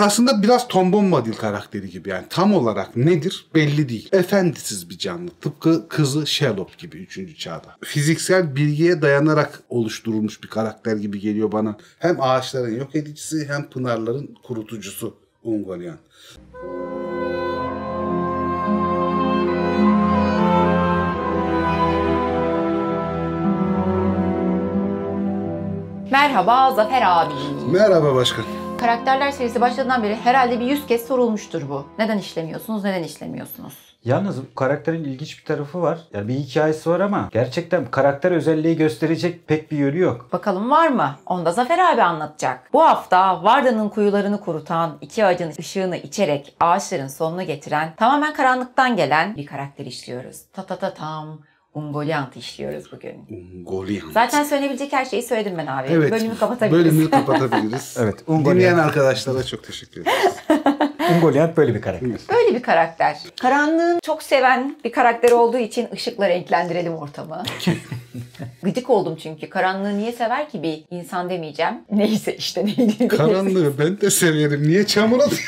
Aslında biraz Tom Bombadil karakteri gibi yani tam olarak nedir belli değil. Efendisiz bir canlı. Tıpkı kızı Sherlock gibi 3. çağda. Fiziksel bilgiye dayanarak oluşturulmuş bir karakter gibi geliyor bana. Hem ağaçların yok edicisi hem pınarların kurutucusu Ungoliant. Merhaba Zafer abi. Merhaba başkan. Karakterler serisi başladığından beri herhalde bir yüz kez sorulmuştur bu. Neden işlemiyorsunuz, neden işlemiyorsunuz? Yalnız bu karakterin ilginç bir tarafı var. Yani bir hikayesi var ama gerçekten karakter özelliği gösterecek pek bir yönü yok. Bakalım var mı? Onu da Zafer abi anlatacak. Bu hafta Varda'nın kuyularını kurutan, iki ağacın ışığını içerek ağaçların sonuna getiren, tamamen karanlıktan gelen bir karakter işliyoruz. Ta ta ta tam. Ungoliant işliyoruz bugün. Ungoliant. Zaten söylenebilecek her şeyi söyledim ben abi. Evet. Bölümü kapatabiliriz. Bölümü kapatabiliriz. Evet, Ungoliant. Dinleyen arkadaşlara çok teşekkür ederim. Ungoliant böyle bir karakter. Böyle bir karakter. Karanlığın çok seven bir karakter olduğu için ışıkla renklendirelim ortamı. Gıcık oldum çünkü. Karanlığı niye sever ki bir insan demeyeceğim. Neyse işte neydi. Karanlığı ben de severim. Niye çamur atıyor?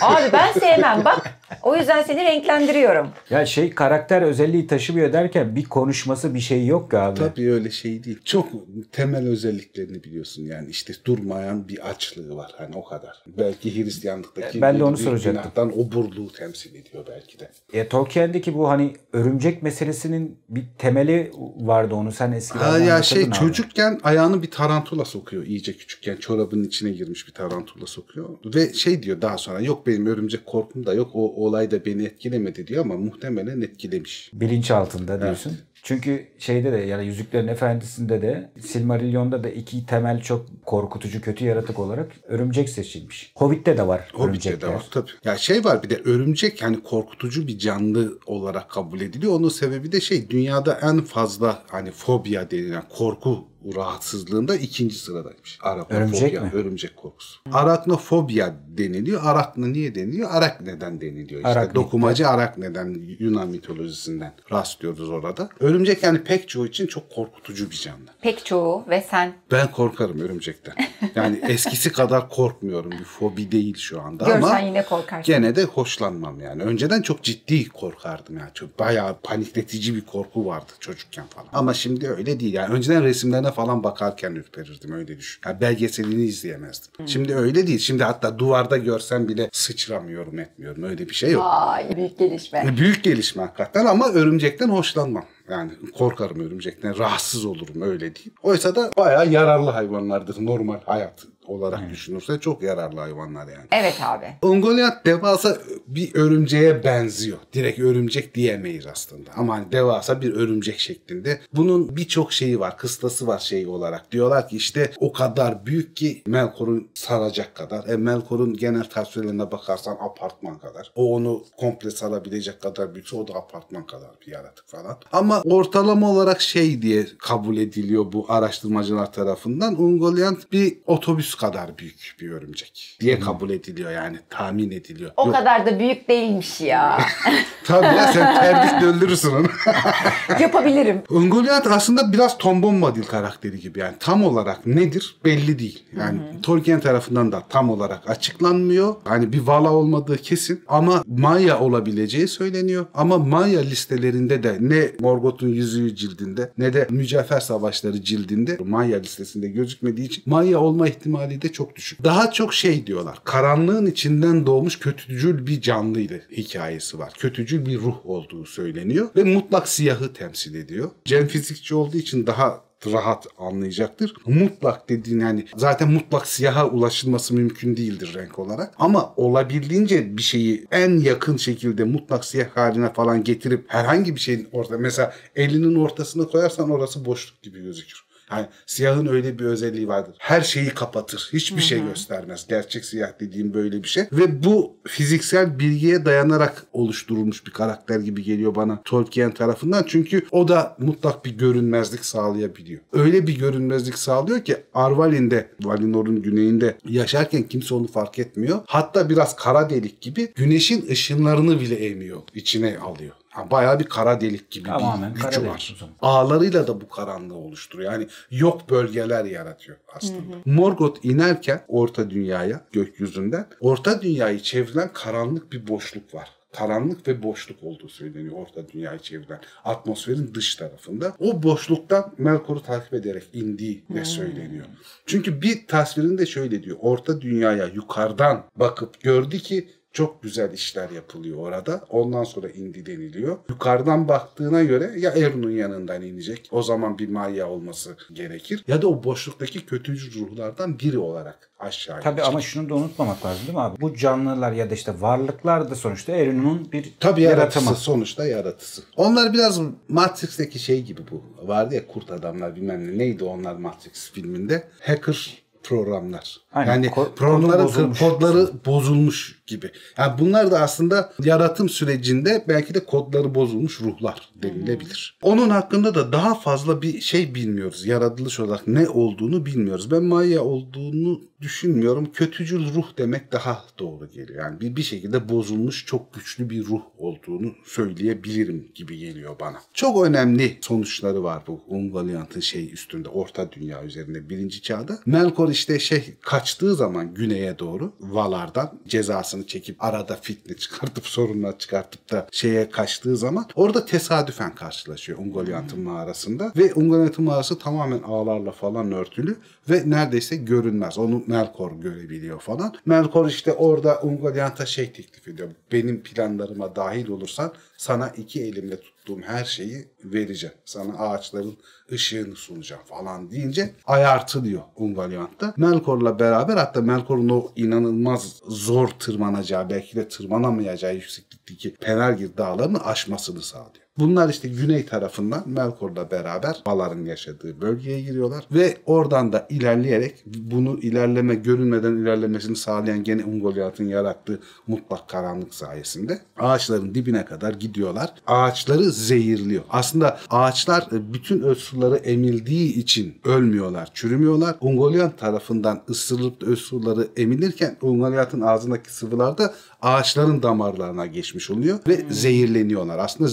Abi ben sevmem bak. O yüzden seni renklendiriyorum. Ya şey karakter özelliği taşımıyor derken bir konuşması bir şey yok ki abi. Tabii öyle şey değil. Çok temel özelliklerini biliyorsun yani işte durmayan bir açlığı var hani o kadar. Belki Hristiyanlıktaki Ben de onu bir soracaktım. oburluğu temsil ediyor belki de. E, Tolkien'deki bu hani örümcek meselesinin bir temeli vardı onu sen eskiden Ha ya şey abi. çocukken ayağını bir tarantula sokuyor iyice küçükken çorabının içine girmiş bir tarantula sokuyor ve şey diyor daha sonra yok benim örümcek korkum da yok o olay da beni etkilemedi diyor ama muhtemelen etkilemiş. bilinç altında diyorsun. Çünkü şeyde de yani Yüzüklerin Efendisi'nde de Silmarillion'da da iki temel çok korkutucu kötü yaratık olarak örümcek seçilmiş. Hobbit'te de var Hobbit'te örümcekler. de var tabii. Ya şey var bir de örümcek hani korkutucu bir canlı olarak kabul ediliyor. Onun sebebi de şey dünyada en fazla hani fobia denilen korku rahatsızlığında ikinci sıradaymış. Arachnofobia, Örümcek mi? Örümcek korkusu. Arachnofobia deniliyor. Arakna niye deniliyor? Arak neden deniliyor. İşte Araknid. dokumacı arak neden Yunan mitolojisinden rastlıyoruz orada. Örümcek yani pek çoğu için çok korkutucu bir canlı. Pek çoğu ve sen Ben korkarım örümcekten. Yani eskisi kadar korkmuyorum. Bir fobi değil şu anda görsen ama yine korkarsın. gene de hoşlanmam yani. Önceden çok ciddi korkardım yani. Çok bayağı panikletici bir korku vardı çocukken falan. Ama şimdi öyle değil. Yani önceden resimlerine falan bakarken ürperirdim öyle düşün. Yani belgeselini izleyemezdim. Şimdi öyle değil. Şimdi hatta duvarda görsem bile sıçramıyorum etmiyorum. Öyle bir şey yok. Vay büyük gelişme. Büyük gelişme hakikaten ama örümcekten hoşlanmam. Yani korkarım örümcekten, rahatsız olurum öyle değil. Oysa da bayağı yararlı hayvanlardır normal hayat olarak düşünürse çok yararlı hayvanlar yani. Evet abi. Ungoliant devasa bir örümceğe benziyor. Direkt örümcek diyemeyiz aslında. Ama hani devasa bir örümcek şeklinde. Bunun birçok şeyi var, kıstası var şey olarak. Diyorlar ki işte o kadar büyük ki Melkor'un saracak kadar. E Melkor'un genel tasvirlerine bakarsan apartman kadar. O onu komple sarabilecek kadar büyükse o da apartman kadar bir yaratık falan. Ama ortalama olarak şey diye kabul ediliyor bu araştırmacılar tarafından. Ungoliant bir otobüs kadar büyük bir örümcek diye kabul ediliyor yani tahmin ediliyor. O Yok, kadar da büyük değilmiş ya. Tabii ya sen terdik öldürürsün onu. Yapabilirim. Ungoliant aslında biraz Tom Bombadil karakteri gibi yani tam olarak nedir belli değil. Yani Tolkien tarafından da tam olarak açıklanmıyor. Hani bir Vala olmadığı kesin ama Maya olabileceği söyleniyor. Ama Maya listelerinde de ne Morgoth'un yüzüğü cildinde ne de Mücevher Savaşları cildinde Maya listesinde gözükmediği için Maya olma ihtimali de çok düşük. Daha çok şey diyorlar. Karanlığın içinden doğmuş kötücül bir canlıydı hikayesi var. Kötücül bir ruh olduğu söyleniyor ve mutlak siyahı temsil ediyor. Cem fizikçi olduğu için daha rahat anlayacaktır. Mutlak dediğin yani zaten mutlak siyaha ulaşılması mümkün değildir renk olarak. Ama olabildiğince bir şeyi en yakın şekilde mutlak siyah haline falan getirip herhangi bir şeyin orta mesela elinin ortasına koyarsan orası boşluk gibi gözükür. Yani siyahın öyle bir özelliği vardır. Her şeyi kapatır. Hiçbir şey göstermez. Gerçek siyah dediğim böyle bir şey. Ve bu fiziksel bilgiye dayanarak oluşturulmuş bir karakter gibi geliyor bana Tolkien tarafından. Çünkü o da mutlak bir görünmezlik sağlayabiliyor. Öyle bir görünmezlik sağlıyor ki Arvalin'de, Valinor'un güneyinde yaşarken kimse onu fark etmiyor. Hatta biraz kara delik gibi güneşin ışınlarını bile emiyor. içine alıyor. Ha, bayağı bir kara delik gibi Tamamen bir gücü delik var. zaman. Ağlarıyla da bu karanlığı oluşturuyor. Yani yok bölgeler yaratıyor aslında. Morgoth inerken orta dünyaya gökyüzünden orta dünyayı çevrilen karanlık bir boşluk var. Karanlık ve boşluk olduğu söyleniyor orta dünyayı çeviren atmosferin dış tarafında. O boşluktan Melkor'u takip ederek indiği de söyleniyor. Çünkü bir tasvirinde şöyle diyor. Orta dünyaya yukarıdan bakıp gördü ki çok güzel işler yapılıyor orada. Ondan sonra indi deniliyor. Yukarıdan baktığına göre ya Erun'un yanından inecek. O zaman bir Maya olması gerekir. Ya da o boşluktaki kötücül ruhlardan biri olarak aşağı Tabii ama şunu da unutmamak lazım değil mi abi? Bu canlılar ya da işte varlıklar da sonuçta Erun'un bir Tabii yaratımı. yaratısı sonuçta yaratısı. Onlar biraz Matrix'teki şey gibi bu. Vardı ya kurt adamlar bilmem ne. Neydi onlar Matrix filminde? Hacker programlar. Aynen, Yani ko- programların kodları bozulmuş gibi. Yani bunlar da aslında yaratım sürecinde belki de kodları bozulmuş ruhlar denilebilir. Onun hakkında da daha fazla bir şey bilmiyoruz. Yaratılış olarak ne olduğunu bilmiyoruz. Ben Maya olduğunu düşünmüyorum. Kötücül ruh demek daha doğru geliyor. Yani bir, bir şekilde bozulmuş çok güçlü bir ruh olduğunu söyleyebilirim gibi geliyor bana. Çok önemli sonuçları var bu Ungoliant'ın şey üstünde orta dünya üzerinde birinci çağda. Melkor işte şey kaçtığı zaman güneye doğru Valar'dan cezasını çekip arada fitne çıkartıp sorunlar çıkartıp da şeye kaçtığı zaman orada tesadüfen karşılaşıyor Ungoliant'ın mağarasında. Ve Ungoliant'ın mağarası tamamen ağlarla falan örtülü ve neredeyse görünmez. Onu Melkor görebiliyor falan. Melkor işte orada Ungoliant'a şey teklif ediyor. Benim planlarıma dahil olursan sana iki elimle tuttuğum her şeyi vereceğim. Sana ağaçların ışığını sunacağım falan deyince ayartılıyor Ungoliant'ta. Melkor'la beraber hatta Melkor'un o inanılmaz zor tırmanacağı belki de tırmanamayacağı yükseklikteki Penelgir dağlarını aşmasını sağlıyor. Bunlar işte güney tarafından Melkor'la beraber Valar'ın yaşadığı bölgeye giriyorlar ve oradan da ilerleyerek bunu ilerleme görünmeden ilerlemesini sağlayan gene Ungoliant'ın yarattığı mutlak karanlık sayesinde ağaçların dibine kadar gidiyorlar. Ağaçları zehirliyor. Aslında ağaçlar e, bütün öz suları emildiği için ölmüyorlar, çürümüyorlar. Ungoliant tarafından ısırılıp suları emilirken Ungoliant'ın ağzındaki sıvılar da ağaçların damarlarına geçmiş oluyor ve zehirleniyorlar. Aslında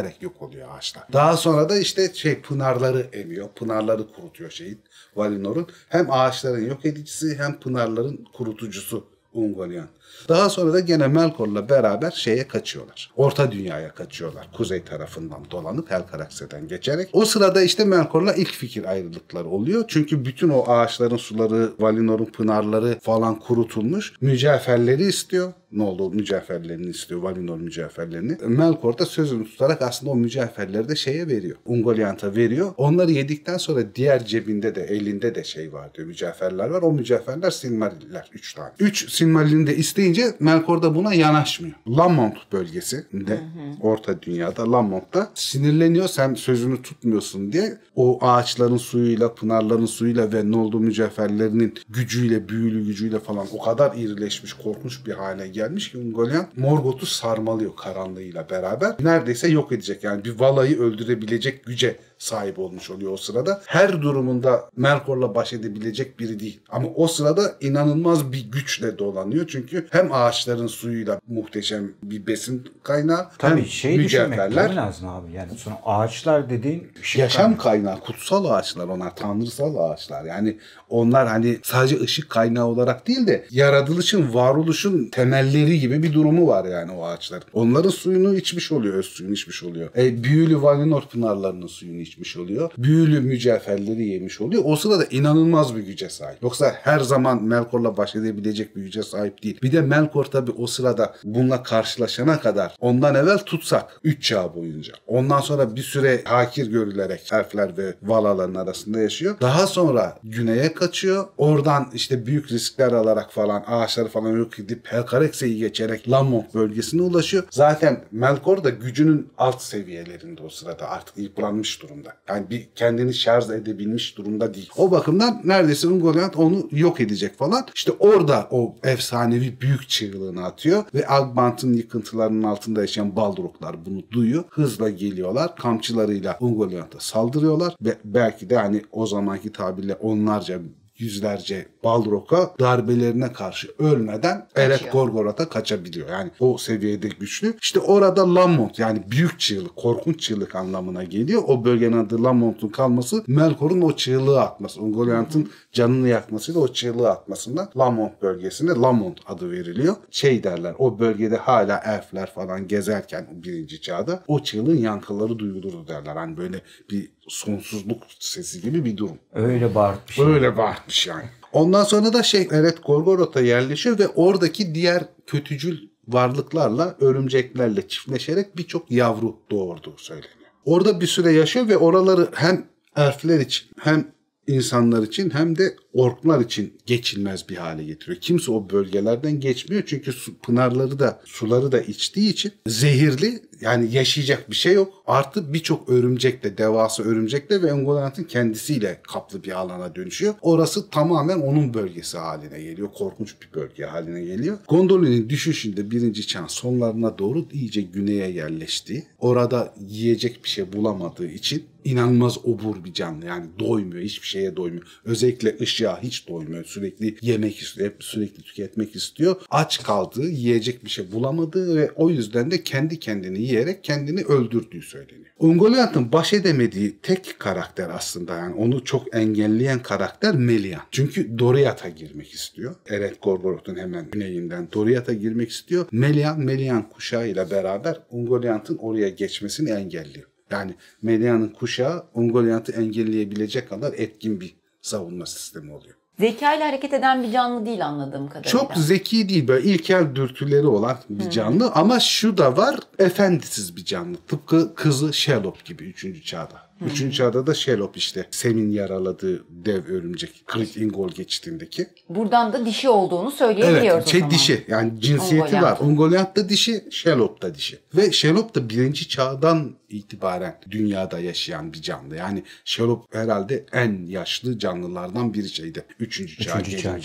zehirlenerek yok oluyor ağaçlar. Daha sonra da işte şey pınarları emiyor. Pınarları kurutuyor şeyin Valinor'un. Hem ağaçların yok edicisi hem pınarların kurutucusu Ungoliant. Daha sonra da gene Melkor'la beraber şeye kaçıyorlar. Orta dünyaya kaçıyorlar. Kuzey tarafından dolanıp Helcarax'den geçerek. O sırada işte Melkor'la ilk fikir ayrılıkları oluyor. Çünkü bütün o ağaçların suları, Valinor'un pınarları falan kurutulmuş. Mücevherleri istiyor. Ne oldu? Mücevherlerini istiyor. Valinor mücevherlerini. Melkor da sözünü tutarak aslında o mücevherleri de şeye veriyor. Ungoliant'a veriyor. Onları yedikten sonra diğer cebinde de elinde de şey var diyor. Mücevherler var. O mücevherler Silmariller. Üç tane. Üç Silmaril'in de isteyince Melkor da buna yanaşmıyor. Lamont bölgesinde Orta Dünya'da Lamont'ta sinirleniyor. Sen sözünü tutmuyorsun diye o ağaçların suyuyla, pınarların suyuyla ve ne olduğu mücevherlerinin gücüyle, büyülü gücüyle falan o kadar irileşmiş, korkunç bir hale gelmiş ki Ungoliant Morgoth'u sarmalıyor karanlığıyla beraber. Neredeyse yok edecek yani bir Vala'yı öldürebilecek güce sahip olmuş oluyor o sırada. Her durumunda Melkor'la baş edebilecek biri değil. Ama o sırada inanılmaz bir güçle dolanıyor. Çünkü hem ağaçların suyuyla muhteşem bir besin kaynağı Tabii hem şey mücevherler. lazım abi. Yani sonra ağaçlar dediğin ışık Yaşam kaynağı, kutsal ağaçlar onlar, tanrısal ağaçlar. Yani onlar hani sadece ışık kaynağı olarak değil de yaratılışın, varoluşun temelleri gibi bir durumu var yani o ağaçların. Onların suyunu içmiş oluyor, öz suyunu içmiş oluyor. E, büyülü Valinor pınarlarının suyunu içmiş oluyor. Büyülü mücevherleri yemiş oluyor. O sırada inanılmaz bir güce sahip. Yoksa her zaman Melkor'la baş edebilecek bir güce sahip değil. Bir de Melkor tabii o sırada bununla karşılaşana kadar ondan evvel tutsak 3 çağ boyunca. Ondan sonra bir süre hakir görülerek elfler ve valaların arasında yaşıyor. Daha sonra güneye kaçıyor. Oradan işte büyük riskler alarak falan ağaçları falan yok edip Helcarex'e'yi geçerek Lamont bölgesine ulaşıyor. Zaten Melkor da gücünün alt seviyelerinde o sırada artık yıpranmış durumda. Yani bir kendini şarj edebilmiş durumda değil. O bakımdan neredeyse Ungoliant onu yok edecek falan. İşte orada o efsanevi büyük çığlığını atıyor ve Agbant'ın yıkıntılarının altında yaşayan Balroglar bunu duyuyor. Hızla geliyorlar. Kamçılarıyla Ungoliant'a saldırıyorlar ve belki de hani o zamanki tabirle onlarca yüzlerce Balrog'a darbelerine karşı ölmeden Eret Gorgoroth'a kaçabiliyor. Yani o seviyede güçlü. İşte orada Lamont yani büyük çığlık, korkunç çığlık anlamına geliyor. O bölgenin adı Lamont'un kalması Melkor'un o çığlığı atması. Ungoliant'ın canını yakmasıyla o çığlığı atmasından Lamont bölgesine Lamont adı veriliyor. Şey derler o bölgede hala elfler falan gezerken birinci çağda o çığlığın yankıları duyulurdu derler. Hani böyle bir sonsuzluk sesi gibi bir durum. Öyle bağırtmış. Öyle bağırmış yani. Ondan sonra da şey evet Gorgoroth'a yerleşiyor ve oradaki diğer kötücül varlıklarla, örümceklerle çiftleşerek birçok yavru doğurduğu söyleniyor. Orada bir süre yaşıyor ve oraları hem elfler için hem insanlar için hem de orklar için geçilmez bir hale getiriyor. Kimse o bölgelerden geçmiyor çünkü su, pınarları da suları da içtiği için zehirli yani yaşayacak bir şey yok. Artı birçok örümcekle, devasa örümcekle ve Ungoliant'ın kendisiyle kaplı bir alana dönüşüyor. Orası tamamen onun bölgesi haline geliyor. Korkunç bir bölge haline geliyor. Gondolin'in düşüşünde birinci çağın sonlarına doğru iyice güneye yerleşti. Orada yiyecek bir şey bulamadığı için inanılmaz obur bir canlı. Yani doymuyor. Hiçbir şeye doymuyor. Özellikle ışığa hiç doymuyor. Sürekli yemek istiyor. Hep sürekli tüketmek istiyor. Aç kaldığı, yiyecek bir şey bulamadığı ve o yüzden de kendi kendini yiyerek kendini öldürdüğü söyleniyor. Ungoliant'ın baş edemediği tek karakter aslında yani onu çok engelleyen karakter Melian. Çünkü Doriath'a girmek istiyor. Eret Gorgoroth'un hemen güneyinden Doriath'a girmek istiyor. Melian, Melian kuşağıyla beraber Ungoliant'ın oraya geçmesini engelliyor. Yani Melian'ın kuşağı Ungoliant'ı engelleyebilecek kadar etkin bir savunma sistemi oluyor. Zeka ile hareket eden bir canlı değil anladığım kadarıyla. Çok zeki değil böyle ilkel dürtüleri olan bir canlı ama şu da var efendisiz bir canlı. Tıpkı kızı Shelop gibi 3. çağda. 3. çağda da Shelop işte Sem'in yaraladığı dev örümcek Krit Ingol geçtiğindeki. Buradan da dişi olduğunu söyleyebiliyoruz Evet o şey zaman. dişi yani cinsiyeti Ungoliant. var. Ungoliant da dişi, Shelop da dişi. Ve Shelop da birinci çağdan itibaren dünyada yaşayan bir canlı. Yani Shelop herhalde en yaşlı canlılardan biri şeydi. Üçüncü çağ Üçüncü çağ.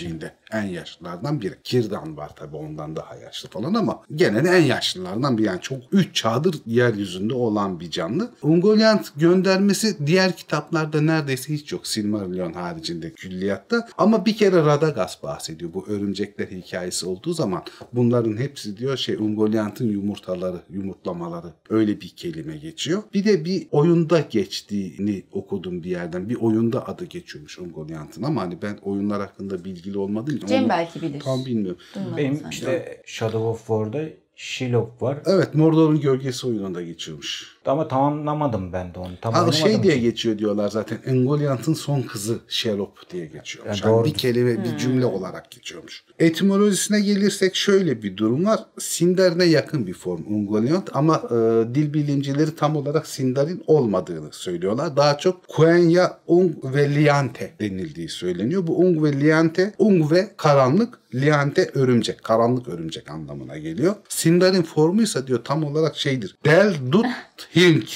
En yaşlılardan biri. Kirdan var tabii ondan daha yaşlı falan ama gene de en yaşlılardan biri. Yani çok üç çağdır yeryüzünde olan bir canlı. Ungoliant göndermesi diğer kitaplarda neredeyse hiç yok. Silmarillion haricinde külliyatta. Ama bir kere Radagast bahsediyor. Bu örümcekler hikayesi olduğu zaman bunların hepsi diyor şey Ungoliant'ın yumurtaları, yumurtlamaları. Öyle bir kelime geçiyor. Bir de bir oyunda geçtiğini okudum bir yerden. Bir oyunda adı geçiyormuş Ungoliant'ın ama hani ben oyunlar hakkında bilgili olmadığım Cem onu belki bilir. Tam bilmiyorum. Duymadım Benim sanki. işte Shadow of War'da Shiloh var. Evet Mordor'un gölgesi oyununda geçiyormuş. Ama tamamlamadım ben de onu. Ha, şey diye ki. geçiyor diyorlar zaten. Engoliant'ın son kızı Sherop diye geçiyormuş. Ya Yani doğrudur. bir kelime, bir cümle olarak geçiyormuş. Etimolojisine gelirsek şöyle bir durum var. Sindar'ine yakın bir form Ungoliant ama e, dil bilimcileri tam olarak Sindar'in olmadığını söylüyorlar. Daha çok Quenya Ung ve Liante denildiği söyleniyor. Bu Ung ve Liante, Ung ve karanlık, Liante örümcek, karanlık örümcek anlamına geliyor. Sindar'in formuysa diyor tam olarak şeydir. Del Dut Hink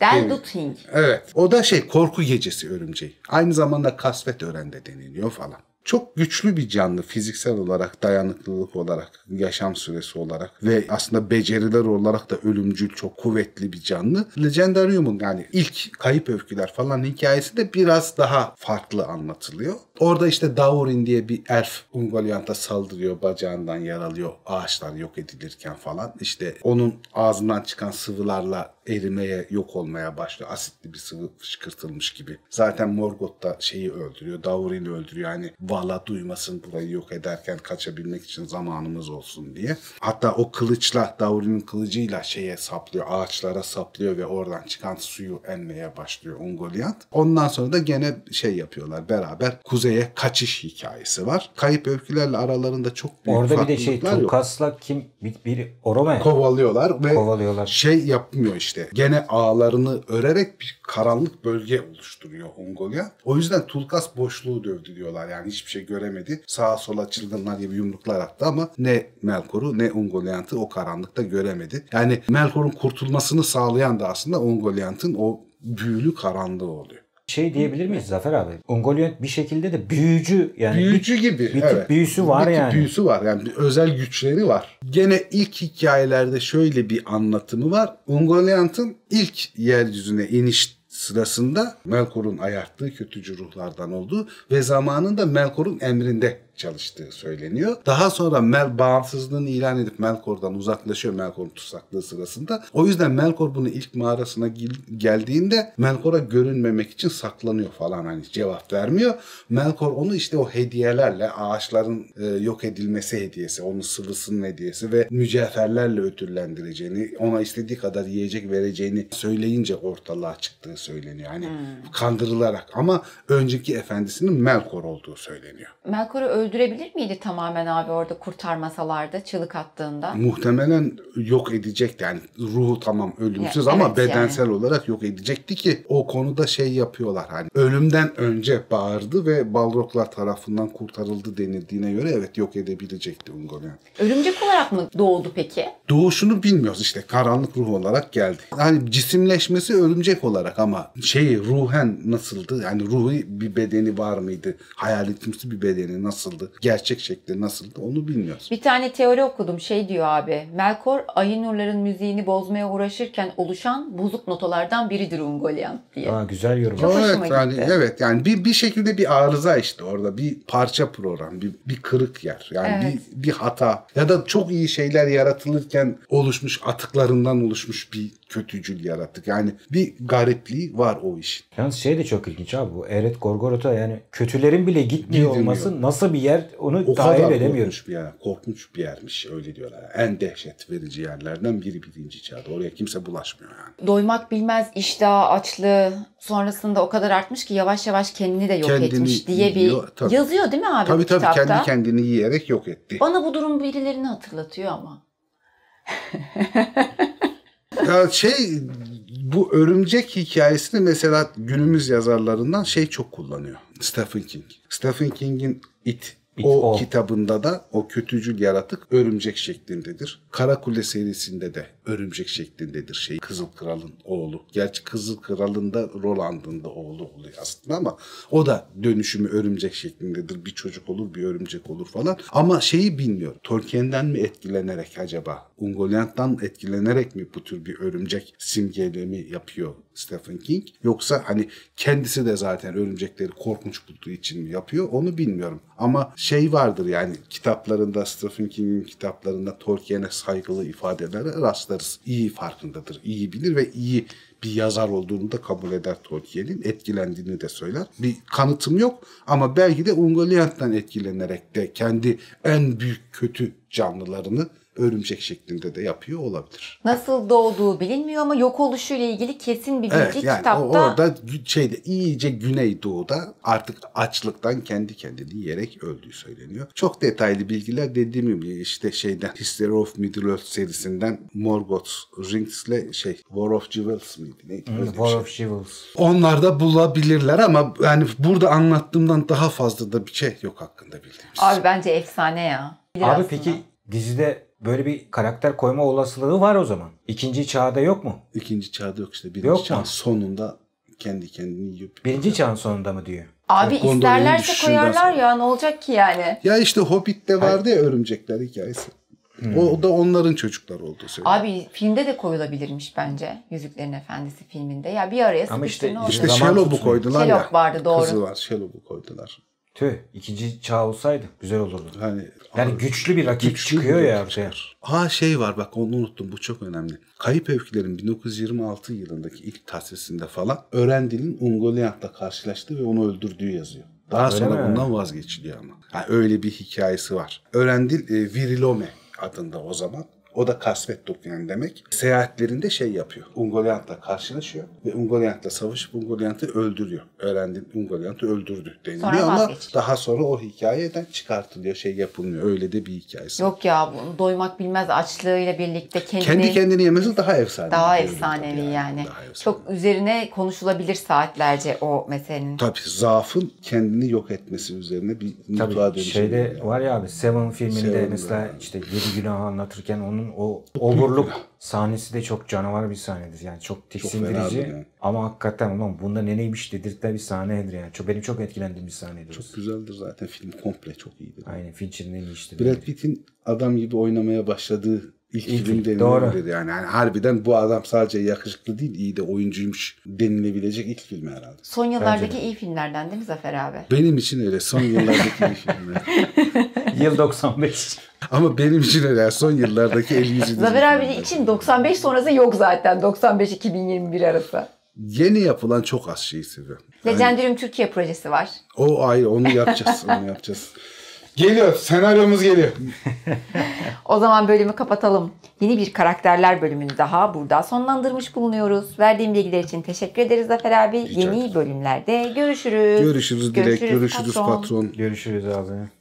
Del Duthing. Evet. O da şey korku gecesi örümceği. Aynı zamanda kasvet örende deniliyor falan. Çok güçlü bir canlı fiziksel olarak, dayanıklılık olarak, yaşam süresi olarak ve aslında beceriler olarak da ölümcül, çok kuvvetli bir canlı. Legendarium'un yani ilk kayıp öyküler falan hikayesi de biraz daha farklı anlatılıyor. Orada işte Daurin diye bir elf Ungoliant'a saldırıyor, bacağından yaralıyor, ağaçlar yok edilirken falan. İşte onun ağzından çıkan sıvılarla erimeye, yok olmaya başlıyor. Asitli bir sıvı fışkırtılmış gibi. Zaten Morgoth da şeyi öldürüyor. Daurin'i öldürüyor. Yani Vala duymasın burayı yok ederken kaçabilmek için zamanımız olsun diye. Hatta o kılıçla, Daurin'in kılıcıyla şeye saplıyor, ağaçlara saplıyor ve oradan çıkan suyu emmeye başlıyor Ungoliant. Ondan sonra da gene şey yapıyorlar beraber kuzeye kaçış hikayesi var. Kayıp öykülerle aralarında çok büyük Orada bir de şey. Tulkas'la kim bir, bir Orome Kovalıyorlar ve kovalıyorlar. şey yapmıyor işte. Gene ağlarını örerek bir karanlık bölge oluşturuyor Ungoliant. O yüzden Tulkas boşluğu dövdü diyorlar. Yani hiçbir şey göremedi. Sağa sola çılgınlar gibi yumruklar attı ama ne Melkor'u ne Ungoliant'ı o karanlıkta göremedi. Yani Melkor'un kurtulmasını sağlayan da aslında Ungoliant'ın o büyülü karanlığı oluyor. Şey diyebilir miyiz Zafer abi? Ungoliant bir şekilde de büyücü yani Büyücü gibi. bir tip evet. büyüsü var bir tip yani. büyüsü var. Yani bir özel güçleri var. Gene ilk hikayelerde şöyle bir anlatımı var. Ungoliant'ın ilk yeryüzüne iniş sırasında Melkor'un ayarttığı kötücü ruhlardan olduğu ve zamanında Melkor'un emrinde çalıştığı söyleniyor. Daha sonra Mel bağımsızlığını ilan edip Melkor'dan uzaklaşıyor Melkor'un tutsaklığı sırasında. O yüzden Melkor bunu ilk mağarasına gel- geldiğinde Melkor'a görünmemek için saklanıyor falan hani cevap vermiyor. Melkor onu işte o hediyelerle ağaçların e, yok edilmesi hediyesi, onun sıvısının hediyesi ve mücevherlerle ödüllendireceğini, ona istediği kadar yiyecek vereceğini söyleyince ortalığa çıktığı söyleniyor. Hani kandırılarak ama önceki efendisinin Melkor olduğu söyleniyor. Melkor'u öldürebilir miydi tamamen abi orada kurtarmasalardı çığlık attığında? Muhtemelen yok edecekti. Yani ruhu tamam ölümsüz Ya, ama evet bedensel olarak yok edecekti ki o konuda şey yapıyorlar hani ölümden önce bağırdı ve Balroglar tarafından kurtarıldı denildiğine göre evet yok edebilecekti Ungoliant. Örümcek olarak mı doğdu peki? Doğuşunu bilmiyoruz işte karanlık ruh olarak geldi. Hani cisimleşmesi örümcek olarak ama şey ruhen nasıldı? Yani ruhu bir bedeni var mıydı? Hayaletimsi bir bedeni nasıldı? Gerçek şekli nasıldı? Onu bilmiyoruz. Bir tane teori okudum şey diyor abi. Melkor ayı nurların müziğini bozmaya uğraşırken oluşan bozuk notalardan biridir Ungoliant diye. Aa, güzel yorum. Çok evet yani evet yani bir bir şekilde bir arıza işte orada bir parça program bir bir kırık yer yani Evet. bir bir hata ya da çok iyi şeyler yaratılırken oluşmuş atıklarından oluşmuş bir kötücül yaratık yani bir garipliği var o işin. Yalnız şey de çok ilginç abi bu Eret Gorgoroth'a yani kötülerin bile gitmiyor Gidilmiyor. olması nasıl bir yer onu O tahayyül kadar edemiyorum. korkunç bir yer, korkunç bir yermiş öyle diyorlar. En dehşet verici yerlerden biri birinci çağda. Oraya kimse bulaşmıyor yani. Doymak bilmez iştah, açlığı sonrasında o kadar artmış ki yavaş yavaş kendini de yok Kendini etmiş diye bir yiyor, tabii. yazıyor değil mi abi Tabii tabii kitapta? kendi kendini yiyerek yok etti. Bana bu durum birilerini hatırlatıyor ama. Ya şey bu örümcek hikayesini mesela günümüz yazarlarından şey çok kullanıyor. Stephen King. Stephen King'in It, It, o, o. kitabında da o kötücül yaratık örümcek şeklindedir. Karakule serisinde de örümcek şeklindedir şey Kızıl Kral'ın oğlu. Gerçi Kızıl Kral'ın da Roland'ın da oğlu oluyor aslında ama o da dönüşümü örümcek şeklindedir. Bir çocuk olur bir örümcek olur falan. Ama şeyi bilmiyor. Tolkien'den mi etkilenerek acaba? Ungoliant'tan etkilenerek mi bu tür bir örümcek simgelemi yapıyor Stephen King? Yoksa hani kendisi de zaten örümcekleri korkunç bulduğu için mi yapıyor? Onu bilmiyorum. Ama şey vardır yani kitaplarında Stephen King'in kitaplarında Tolkien'e saygılı ifadelere rastlarız. İyi farkındadır, iyi bilir ve iyi bir yazar olduğunu da kabul eder Tolkien'in. Etkilendiğini de söyler. Bir kanıtım yok ama belki de Ungoliant'tan etkilenerek de kendi en büyük kötü canlılarını örümcek şeklinde de yapıyor olabilir. Nasıl doğduğu bilinmiyor ama yok oluşuyla ilgili kesin bir bilgi Evet yani kitapta. o- orada şeyde iyice Güneydoğu'da artık açlıktan kendi kendini yiyerek öldüğü söyleniyor. Çok detaylı bilgiler dediğim gibi işte şeyden History of Middle Earth serisinden Morgoth Rings'le şey War of Jewels miydi? Neydi? Bir War şey. of Jewels. Onlar da bulabilirler ama yani burada anlattığımdan daha fazla da bir şey yok hakkında bildiğimiz. Abi bence efsane ya. Bilir Abi aslında. peki dizide böyle bir karakter koyma olasılığı var o zaman. İkinci çağda yok mu? İkinci çağda yok işte. Birinci Yok mu? çağın sonunda kendi kendini yiyip. Birinci çağın sonunda mı diyor? Abi Gondolin isterlerse koyarlar sonra. ya ne olacak ki yani? Ya işte Hobbit'te vardı ya örümcekler hikayesi. O, o da onların çocukları olduğu söyleniyor. Abi filmde de koyulabilirmiş bence. Yüzüklerin Efendisi filminde. Ya bir araya Ama işte- ne? İşte tutmuyor. koydular ya. Sherlock vardı, doğru. Kızı var Shellow'u koydular. Tüh ikinci çağ olsaydı güzel olurdu. Hani Yani güçlü bir rakip Güçlü çıkıyor bir ya ortaya. Ha şey var bak onu unuttum bu çok önemli. Kayıp Öyküler'in 1926 yılındaki ilk tasvisinde falan Örendil'in Ungoliant'la karşılaştığı ve onu öldürdüğü yazıyor. Daha Öyle sonra mi? bundan vazgeçiliyor ama. Ha, öyle bir hikayesi var. Örendil e, Virilome adında o zaman. O da kasvet dokuyan demek. Seyahatlerinde şey yapıyor. Ungoliant'la karşılaşıyor ve Ungoliant'la savaşıp Ungoliant'ı öldürüyor. Öğrendi Ungoliant'ı öldürdü deniliyor Sonra ama vazgeçiliyor. daha sonra o hikayeden çıkartılıyor. Şey yapılmıyor. Öyle de bir hikayesi. Yok ya doymak bilmez açlığıyla birlikte kendini Kendi kendini yemesi daha efsane. daha efsanevi tabii yani. Daha efsanevi. Çok üzerine konuşulabilir saatlerce o meselenin. Tabii zaafın kendini yok etmesi üzerine bir mutfağa Tabii dönüşü. şeyde var ya abi Seven filminde Seven'da. mesela işte yedi günah anlatırken onun o oburluk sahnesi de çok canavar bir sahnedir. Yani çok tiksindirici yani. ama hakikaten ulan bunda ne neymiş dedirten bir sahnedir yani. Çok, benim çok etkilendiğim bir sahnedir. Çok güzeldir zaten film komple çok iyidir. Aynen Fincher'ın en iyi. Brad Pitt'in adam gibi oynamaya başladığı ilk, İlk film film, doğru. denilebilir yani. yani. Harbiden bu adam sadece yakışıklı değil iyi de oyuncuymuş denilebilecek ilk film herhalde. Son yıllardaki iyi filmlerden değil mi Zafer abi? Benim için öyle son yıllardaki iyi filmler. Yıl 95. Ama benim için öyle son yıllardaki el yüzü Zafer abi filmler. için 95 sonrası yok zaten. 95-2021 arası. Yeni yapılan çok az şeyi seviyorum. Yani Legendarium Türkiye projesi var. o ayrı onu yapacağız onu yapacağız. Geliyor senaryomuz geliyor. O zaman bölümü kapatalım. Yeni bir karakterler bölümünü daha burada sonlandırmış bulunuyoruz. Verdiğim bilgiler için teşekkür ederiz Zafer abi. Yeni bölümlerde görüşürüz. Görüşürüz Dilek, görüşürüz patron. Görüşürüz abi.